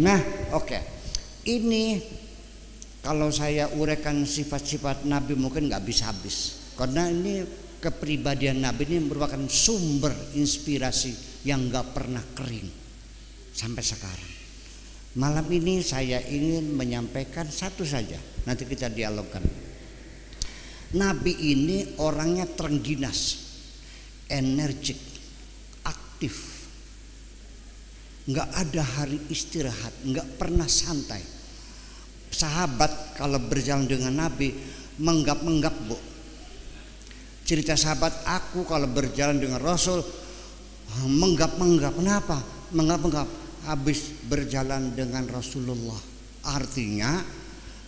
Nah, oke. Ini kalau saya uraikan sifat-sifat Nabi mungkin nggak bisa habis. Karena ini kepribadian Nabi ini merupakan sumber inspirasi yang nggak pernah kering sampai sekarang. Malam ini saya ingin menyampaikan satu saja. Nanti kita dialogkan. Nabi ini orangnya terengginas, energik, aktif. Nggak ada hari istirahat, nggak pernah santai. Sahabat kalau berjalan dengan Nabi menggap-menggap bu. Cerita sahabat aku kalau berjalan dengan Rasul menggap-menggap. Kenapa? Menggap-menggap. Habis berjalan dengan Rasulullah. Artinya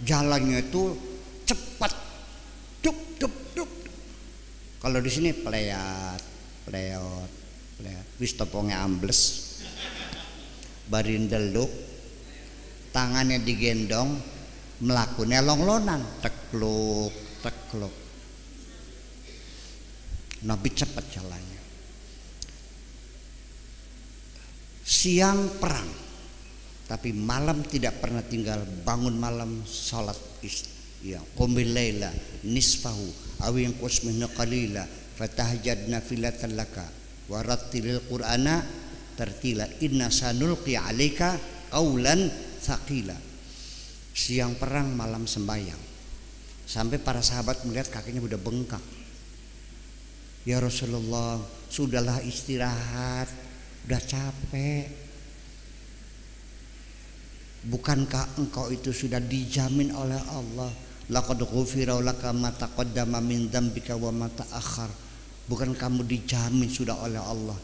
jalannya itu cepat. Dup, dup, dup. Kalau di sini peleat, peleot, peleat. Wis topongnya ambles. Barindeluk. Tangannya digendong, melakukan longlonan, tekluk, tekluk. Nabi cepat jalannya. Siang perang, tapi malam tidak pernah tinggal bangun malam salat ya qumil laila nisfahu aw yanqus minhu qalila fatahajjadna filatan laka wa rattilil qur'ana tartila inna sanulqi alayka qaulan thaqila siang perang malam sembahyang sampai para sahabat melihat kakinya udah bengkak Ya Rasulullah, sudahlah istirahat, udah capek. Bukankah engkau itu sudah dijamin oleh Allah? Laqad ghufira laka ma taqaddama min dzambika wa ma ta'akhkhar. Bukan kamu dijamin sudah oleh Allah.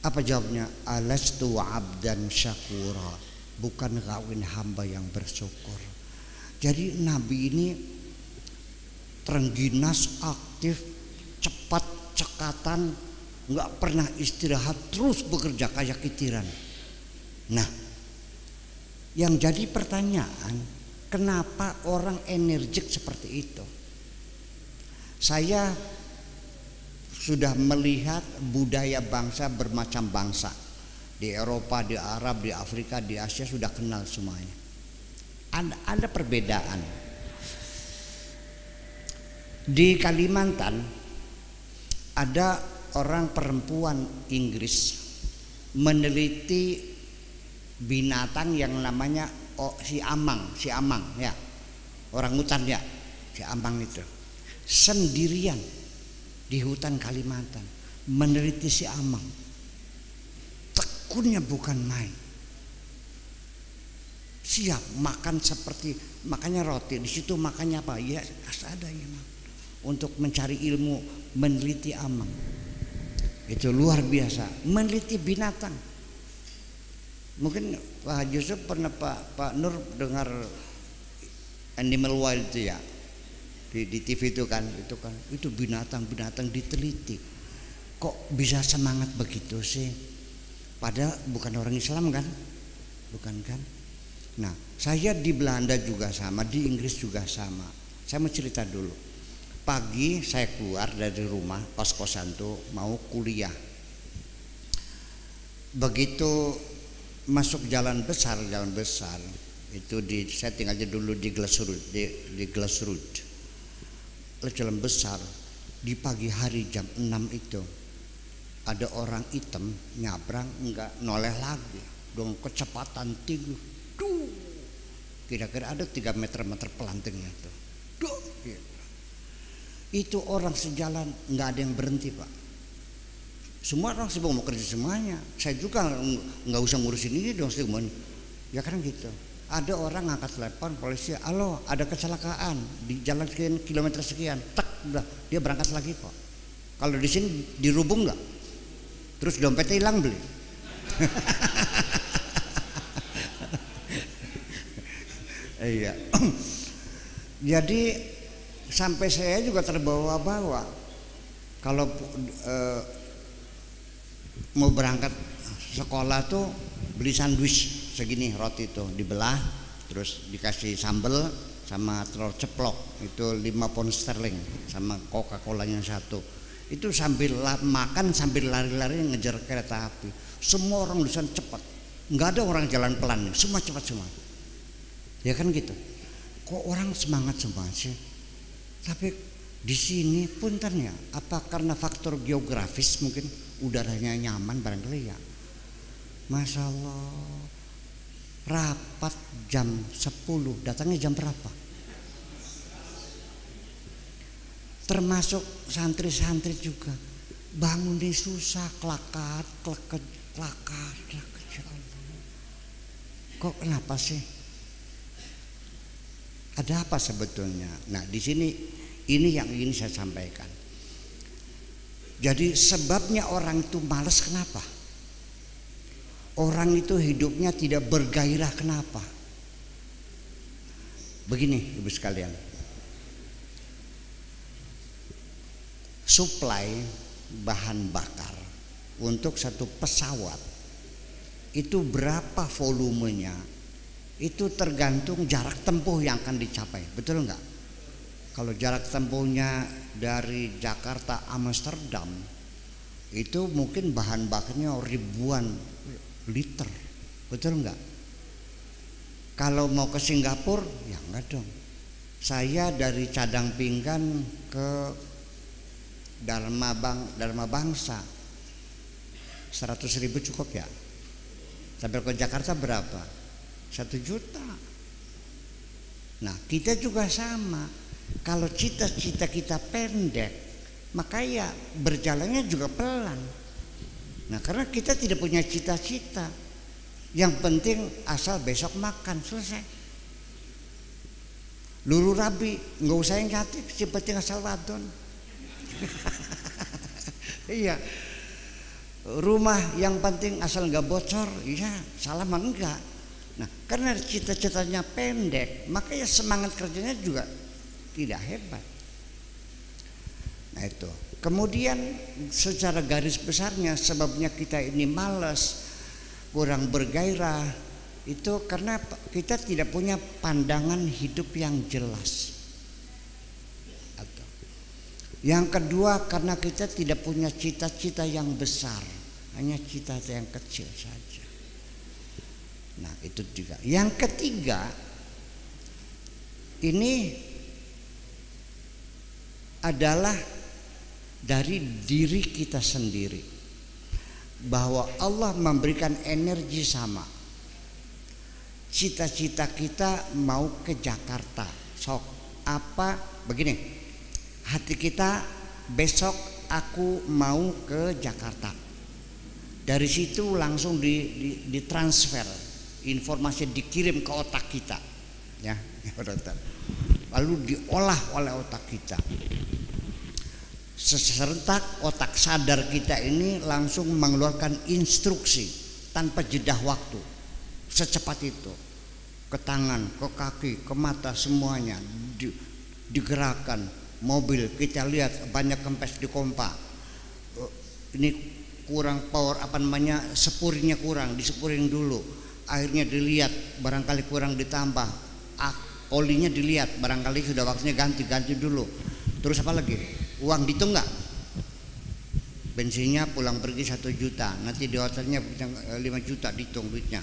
Apa jawabnya? Alastu abdan syakura. Bukan kawin hamba yang bersyukur. Jadi Nabi ini terengginas aktif cepat cekatan nggak pernah istirahat terus bekerja kayak kitiran nah yang jadi pertanyaan kenapa orang energik seperti itu saya sudah melihat budaya bangsa bermacam bangsa di Eropa, di Arab, di Afrika, di Asia sudah kenal semuanya. Ada, ada perbedaan. Di Kalimantan ada orang perempuan Inggris meneliti binatang yang namanya oh, si amang, si amang ya. Orang hutan ya, si amang itu. Sendirian di hutan Kalimantan meneliti si amang. Tekunnya bukan main. Siap makan seperti makanya roti di situ makannya apa? Ya ada ya untuk mencari ilmu meneliti amang itu luar biasa meneliti binatang mungkin Pak Yusuf pernah Pak Pak Nur dengar Animal Wild itu ya di, di TV itu kan itu kan itu binatang-binatang diteliti. Kok bisa semangat begitu sih? Padahal bukan orang Islam kan? Bukan kan? Nah saya di Belanda juga sama di Inggris juga sama. Saya mau cerita dulu. Pagi saya keluar dari rumah kos-kosan tuh mau kuliah. Begitu masuk jalan besar jalan besar itu di saya tinggalnya dulu di Glassroot di, di Glassroot jalan besar. Di pagi hari jam 6 itu ada orang hitam nyabrang enggak noleh lagi. Dong kecepatan tinggi. Duh. Kira-kira ada 3 meter meter pelantingnya tuh duh. Gitu itu orang sejalan nggak ada yang berhenti pak. Semua orang sibuk mau kerja semuanya. Saya juga nggak usah ngurusin ini dong semuanya ya kan gitu ada orang ngangkat telepon polisi halo ada kecelakaan di jalan sekian kilometer sekian. Tak udah dia berangkat lagi kok. Kalau di sini dirubung nggak? Terus dompetnya hilang beli. Iya. Jadi sampai saya juga terbawa-bawa. Kalau e, mau berangkat sekolah tuh beli sandwich segini roti itu dibelah terus dikasih sambel sama telur ceplok itu 5 pound sterling sama coca colanya satu. Itu sambil makan sambil lari-lari ngejar kereta api. Semua orang sana cepat. Nggak ada orang jalan pelan semua cepat semua. Ya kan gitu? Kok orang semangat semua sih? Tapi di sini pun ya apa karena faktor geografis mungkin udaranya nyaman barangkali ya? Masya Allah rapat jam 10 datangnya jam berapa? Termasuk santri-santri juga. Bangun di susah kelakat kelakat kelakat ya Allah. Kok kenapa sih? Ada apa sebetulnya? Nah di sini ini yang ingin saya sampaikan. Jadi sebabnya orang itu malas kenapa orang itu hidupnya tidak bergairah kenapa? Begini ibu sekalian. Supply bahan bakar untuk satu pesawat itu berapa volumenya itu tergantung jarak tempuh yang akan dicapai. Betul nggak? Kalau jarak tempuhnya dari Jakarta Amsterdam itu mungkin bahan bakarnya ribuan liter. Betul nggak? Kalau mau ke Singapura ya enggak dong. Saya dari cadang pinggan ke Dharma Bang Dharma Bangsa. 100 ribu cukup ya? Sampai ke Jakarta berapa? Satu juta. Nah kita juga sama. Kalau cita-cita kita pendek maka ya berjalannya juga pelan nah karena kita tidak punya cita-cita. Yang penting asal besok makan selesai. Luru rabi nggak usah yang nyatik si penting asal wadon. Iya. Rumah yang penting asal nggak bocor iya salaman enggak. Nah karena cita-citanya pendek makanya semangat kerjanya juga tidak hebat itu kemudian secara garis besarnya sebabnya kita ini malas kurang bergairah itu karena kita tidak punya pandangan hidup yang jelas yang kedua karena kita tidak punya cita-cita yang besar, hanya cita-cita yang kecil saja. Nah, itu juga. Yang ketiga ini adalah dari diri kita sendiri. Bahwa Allah memberikan energi sama. Cita-cita kita mau ke Jakarta. Sok apa begini hati kita besok aku mau ke Jakarta. Dari situ langsung di, di, ditransfer informasi dikirim ke otak kita, ya, lalu diolah oleh otak kita. Serentak otak sadar kita ini langsung mengeluarkan instruksi tanpa jeda waktu, secepat itu. Ke tangan, ke kaki, ke mata semuanya di, digerakkan. Mobil kita lihat banyak kempes di kompa oh, ini kurang power apa namanya sepurinya kurang disepurin dulu. Akhirnya dilihat barangkali kurang ditambah. Ah, olinya dilihat barangkali sudah waktunya ganti ganti dulu. Terus apa lagi uang ditunggak bensinnya pulang pergi satu juta nanti di hotelnya lima juta dihitung duitnya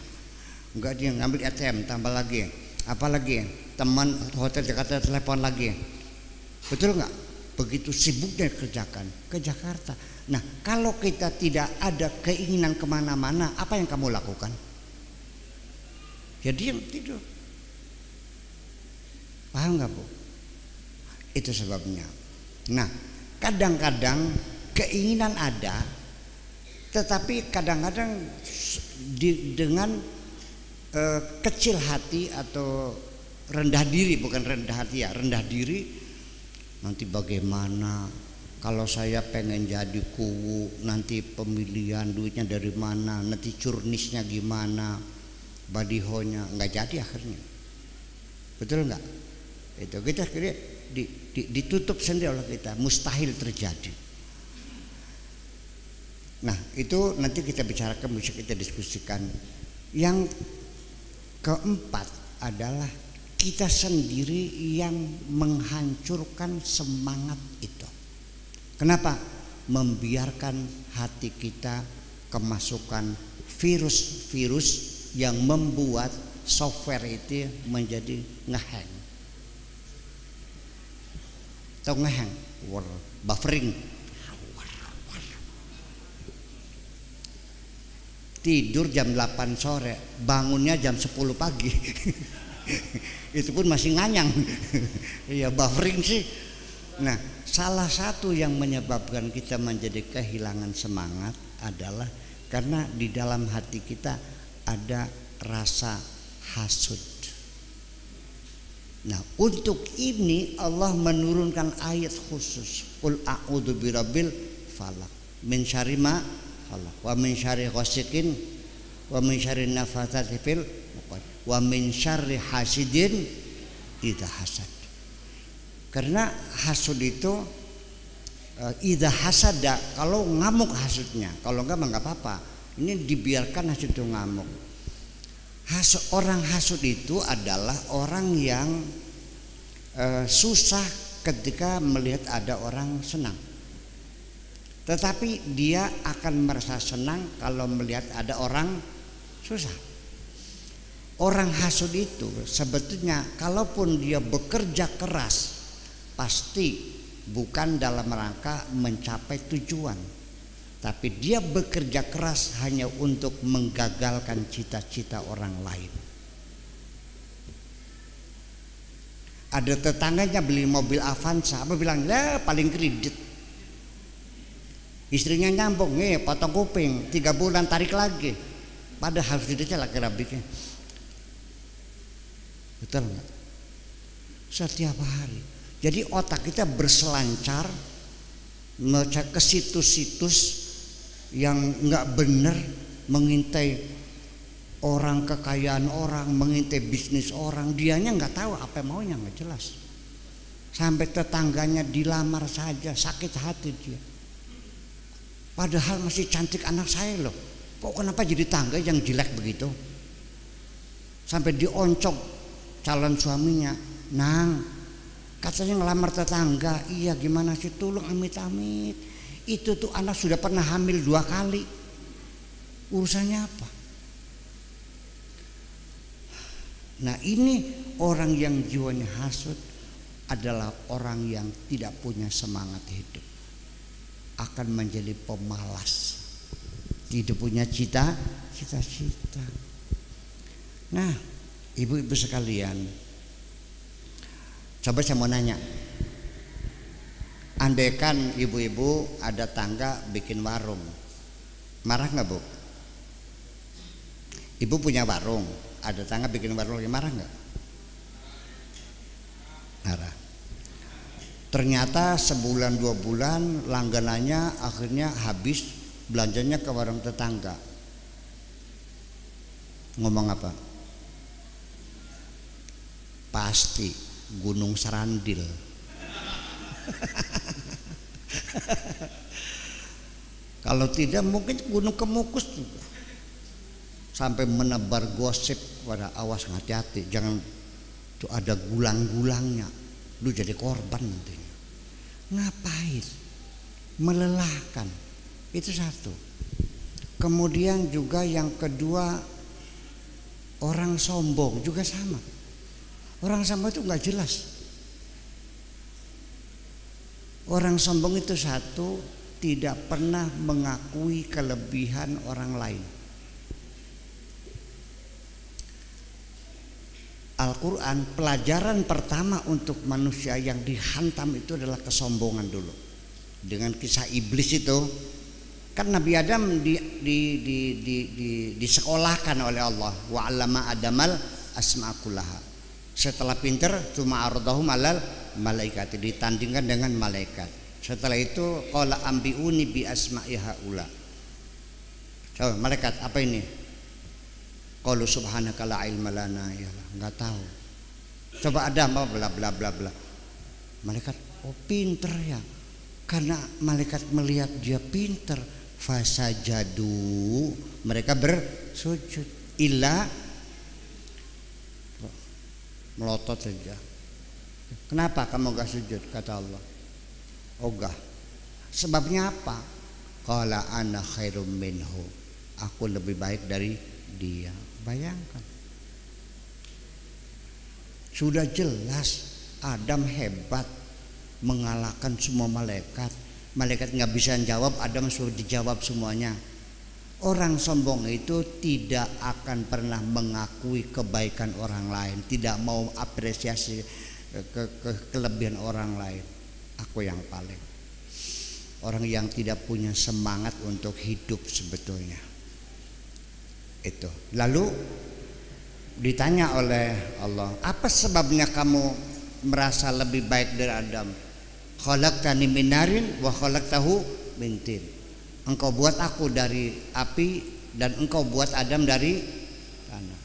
enggak dia ngambil ATM tambah lagi apalagi teman hotel Jakarta telepon lagi Betul nggak? Begitu sibuknya kerjakan ke Jakarta. Nah, kalau kita tidak ada keinginan ke mana-mana, apa yang kamu lakukan? Ya diam tidur. Paham nggak bu? Itu sebabnya. Nah, kadang-kadang keinginan ada, tetapi kadang-kadang dengan uh, kecil hati atau rendah diri, bukan rendah hati ya, rendah diri nanti bagaimana? Kalau saya pengen jadi kuwu nanti pemilihan duitnya dari mana nanti curnisnya gimana badihonya nggak jadi akhirnya. Betul nggak? Itu kita kira di, di, ditutup sendiri oleh kita mustahil terjadi nah itu nanti kita bicarakan bisa kita diskusikan yang keempat adalah kita sendiri yang menghancurkan semangat itu. Kenapa? Membiarkan hati kita kemasukan virus-virus yang membuat software itu menjadi ngehang atau ngehang buffering. Tidur jam 8 sore bangunnya jam 10 pagi. Itu pun masih nganyang. Iya buffering sih. Nah salah satu yang menyebabkan kita menjadi kehilangan semangat adalah karena di dalam hati kita ada rasa hasud nah untuk ini Allah menurunkan ayat khusus. Qul a'udzu birabbil falak min syarri ma Allah wa min syarri ghasikin wa min syarri nafatsati fil wa min syarri hasidin idza hasad. Karena hasud itu uh, idza hasada kalau ngamuk hasudnya. Kalau enggak enggak apa-apa. Ini dibiarkan hasud itu ngamuk hasud, orang hasud itu adalah orang yang uh, susah ketika melihat ada orang senang tetapi dia akan merasa senang kalau melihat ada orang susah. Orang hasud itu sebetulnya kalaupun dia bekerja keras pasti bukan dalam rangka mencapai tujuan. Tapi dia bekerja keras hanya untuk menggagalkan cita-cita orang lain. Ada tetangganya beli mobil Avanza, apa bilang, "Ya, paling kredit." Istrinya nyambung, nih potong kuping, tiga bulan tarik lagi. Padahal sudah laki rabiknya. Betul nggak? Setiap hari. Jadi otak kita berselancar ke situs-situs yang nggak benar mengintai orang kekayaan orang, mengintai bisnis orang, dianya nggak tahu apa maunya nggak jelas. Sampai tetangganya dilamar saja sakit hati dia. Padahal masih cantik anak saya loh. Kok kenapa jadi tangga yang jelek begitu? Sampai dioncok calon suaminya. Nang, katanya ngelamar tetangga. Iya gimana sih tolong amit-amit. Itu tuh anak sudah pernah hamil dua kali. Urusannya apa? Nah ini orang yang jiwanya hasut adalah orang yang tidak punya semangat hidup akan menjadi pemalas tidak punya cita cita-cita nah ibu-ibu sekalian coba saya mau nanya andaikan ibu-ibu ada tangga bikin warung marah nggak bu ibu punya warung ada tangga bikin warung marah nggak marah Ternyata sebulan dua bulan langganannya akhirnya habis belanjanya ke warung tetangga. Ngomong apa? Pasti Gunung Serandil. Kalau tidak mungkin Gunung Kemukus juga. Sampai menebar gosip pada awas hati-hati. Jangan tuh ada gulang-gulangnya. Lu jadi korban nantinya ngapain? Melelahkan. Itu satu. Kemudian juga yang kedua orang sombong juga sama. Orang sombong itu nggak jelas orang sombong itu satu tidak pernah mengakui kelebihan orang lain. Al-Quran pelajaran pertama untuk manusia yang dihantam itu adalah kesombongan dulu. Dengan kisah iblis itu kan Nabi Adam di, di, di, di, di, disekolahkan oleh Allah. Wa alama adamal asma'kullaha setelah pinter cuma ardahum alal malaikat. Ditandingkan dengan malaikat. Setelah itu qala ambiuni bi asma'i haula. Coba malaikat apa ini? Qalu subhanaka la ilma lana ya enggak tahu. Coba ada apa bla bla bla bla. Malaikat oh pinter ya. Karena malaikat melihat dia pinter. Fasajadu. Mereka bersujud. Illa melotot saja. Kenapa kamu gak sujud? Kata Allah. Ogah. Sebabnya apa? Qala ana khairum minhu. Aku lebih baik dari dia Bayangkan. Sudah jelas Adam hebat mengalahkan semua malaikat. Malaikat nggak bisa jawab, Adam sudah dijawab semuanya. Orang sombong itu tidak akan pernah mengakui kebaikan orang lain, tidak mau apresiasi ke, ke kelebihan orang lain. Aku yang paling. Orang yang tidak punya semangat untuk hidup sebetulnya. Itu. Lalu ditanya oleh Allah, apa sebabnya kamu merasa lebih baik dari Adam? Khalaqtani minarin wa khalaqtahu tin engkau buat aku dari api dan engkau buat Adam dari tanah.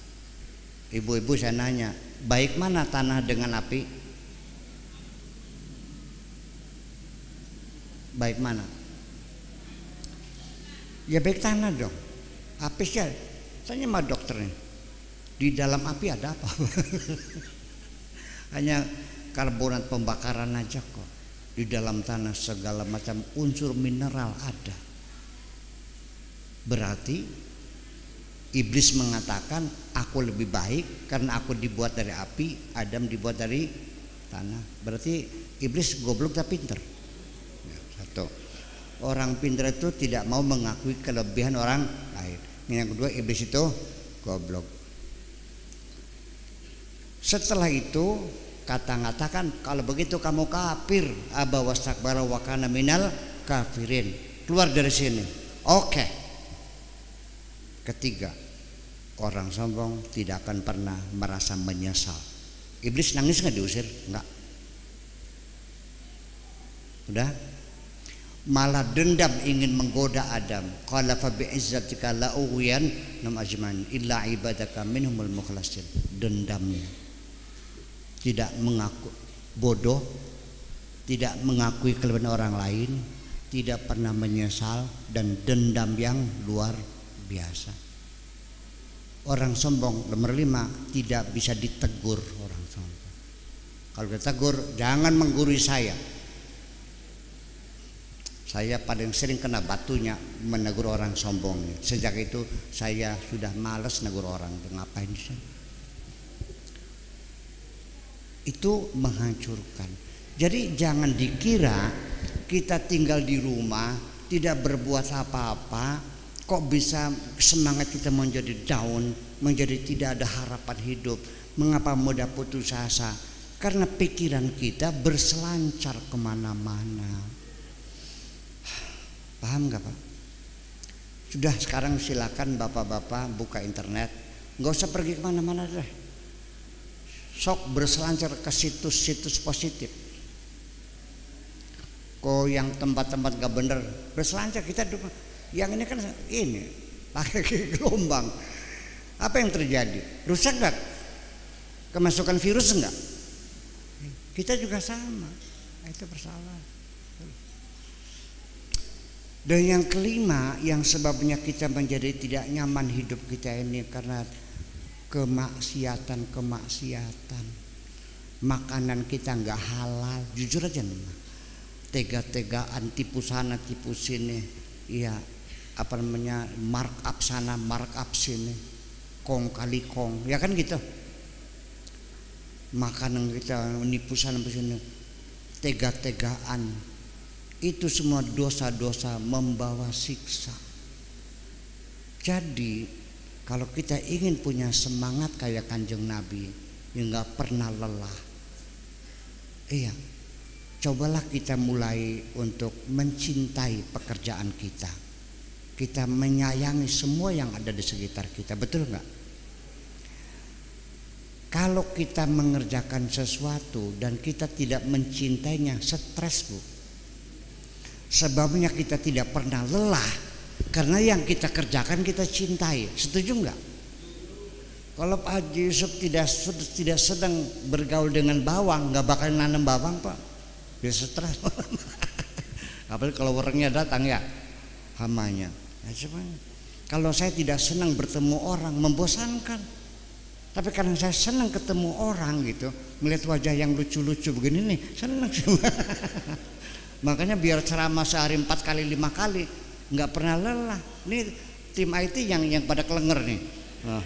Ibu-ibu saya nanya, baik mana tanah dengan api? Baik mana? Ya baik tanah dong. Api sih, tanya sama dokternya. Di dalam api ada apa? Hanya karbonat pembakaran aja kok. Di dalam tanah segala macam unsur mineral ada. Berarti iblis mengatakan aku lebih baik karena aku dibuat dari api, Adam dibuat dari tanah. Berarti iblis goblok tapi pinter. Ya, satu. Orang pinter itu tidak mau mengakui kelebihan orang lain. Yang kedua iblis itu goblok. Setelah itu kata ngatakan kalau begitu kamu kafir abawastakbara wakana minal kafirin keluar dari sini oke okay. Ketiga, orang sombong tidak akan pernah merasa menyesal. Iblis nangis nggak diusir? Enggak. Udah? Malah dendam ingin menggoda Adam. Qala fa bi'izzatika la ughyan nam ajman illa ibadaka minhumul mukhlasin. Dendamnya. Tidak mengaku bodoh, tidak mengakui kelebihan orang lain, tidak pernah menyesal dan dendam yang luar biasa. Orang sombong nomor lima tidak bisa ditegur orang sombong. Kalau ditegur jangan menggurui saya. Saya paling sering kena batunya menegur orang sombong. Sejak itu saya sudah malas negur orang. Ngapain sih? Itu menghancurkan. Jadi jangan dikira kita tinggal di rumah tidak berbuat apa-apa kok bisa semangat kita menjadi down, menjadi tidak ada harapan hidup, mengapa mudah putus asa? Karena pikiran kita berselancar ke mana-mana. Paham gak Pak? Sudah sekarang silakan bapak-bapak buka internet, nggak usah pergi ke mana-mana deh. Sok berselancar ke situs-situs positif. Kok yang tempat-tempat gak bener berselancar kita yang ini kan ini pakai gelombang. Apa yang terjadi? Rusak nggak? Kemasukan virus enggak? Kita juga sama. Itu bersalah. Dan yang kelima yang sebabnya kita menjadi tidak nyaman hidup kita ini karena kemaksiatan-kemaksiatan. Makanan kita nggak halal, jujur aja nih. Tega-tegaan tipu sana tipu sini. Iya, apa namanya markup sana markup sini kong kali kong. Ya kan gitu? Makanan kita menipu sana sini. Tega-tegaan. Itu semua dosa-dosa membawa siksa. Jadi kalau kita ingin punya semangat kayak kanjeng Nabi yang nggak pernah lelah. Iya. Cobalah kita mulai untuk mencintai pekerjaan kita kita menyayangi semua yang ada di sekitar kita betul nggak? Kalau kita mengerjakan sesuatu dan kita tidak mencintainya stres bu. Sebabnya kita tidak pernah lelah karena yang kita kerjakan kita cintai. Setuju nggak? Kalau Pak Haji Yusuf tidak tidak sedang bergaul dengan bawang nggak bakal nanam bawang Pak. Dia stres. Apalagi kalau orangnya datang ya hamanya Nah, kalau saya tidak senang bertemu orang membosankan. Tapi karena saya senang ketemu orang gitu, melihat wajah yang lucu-lucu begini nih, senang semua. Makanya biar ceramah sehari empat kali lima kali, nggak pernah lelah. Ini tim IT yang yang pada kelenger nih, oh,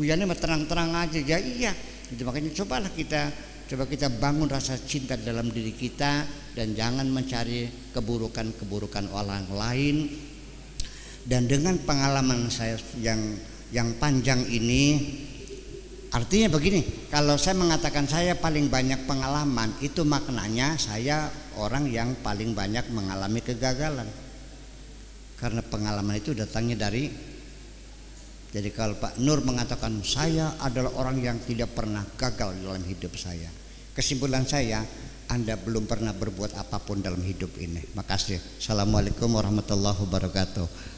Buya ini tenang-tenang aja ya iya itu makanya cobalah kita coba kita bangun rasa cinta dalam diri kita dan jangan mencari keburukan-keburukan orang lain dan dengan pengalaman saya yang yang panjang ini artinya begini kalau saya mengatakan saya paling banyak pengalaman itu maknanya saya orang yang paling banyak mengalami kegagalan karena pengalaman itu datangnya dari jadi kalau Pak Nur mengatakan saya adalah orang yang tidak pernah gagal dalam hidup saya. Kesimpulan saya, Anda belum pernah berbuat apa pun dalam hidup ini. Makasih. Assalamualaikum warahmatullahi wabarakatuh.